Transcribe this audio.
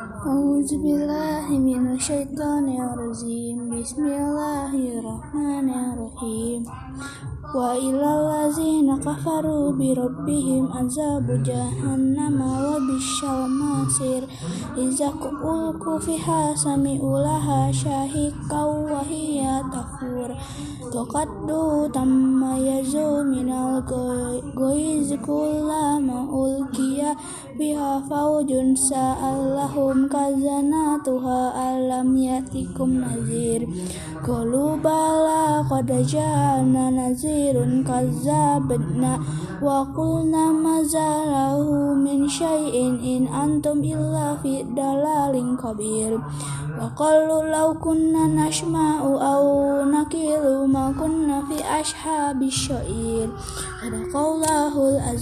Auzubillahiminasyaitonirrojim Bismillahirrahmanirrahim. Wa ila wazina kafaru bi rabbihim azabu jahannama wa bisyal masir. Iza ku'ulku fiha sami'ulaha syahikau wa hiya tafur. Tukaddu tamma yazu minal goiz ulki biha faujun sa'allahum kazana tuha alam yatikum nazir. Qalu bala qad nazirun kazzabna wa qulna mazalahu min syai'in in antum illa fi dalalin kabir wa qalu law kunna nashma'u aw nakilu ma kunna fi ashabi syair. Sadaqallahul azim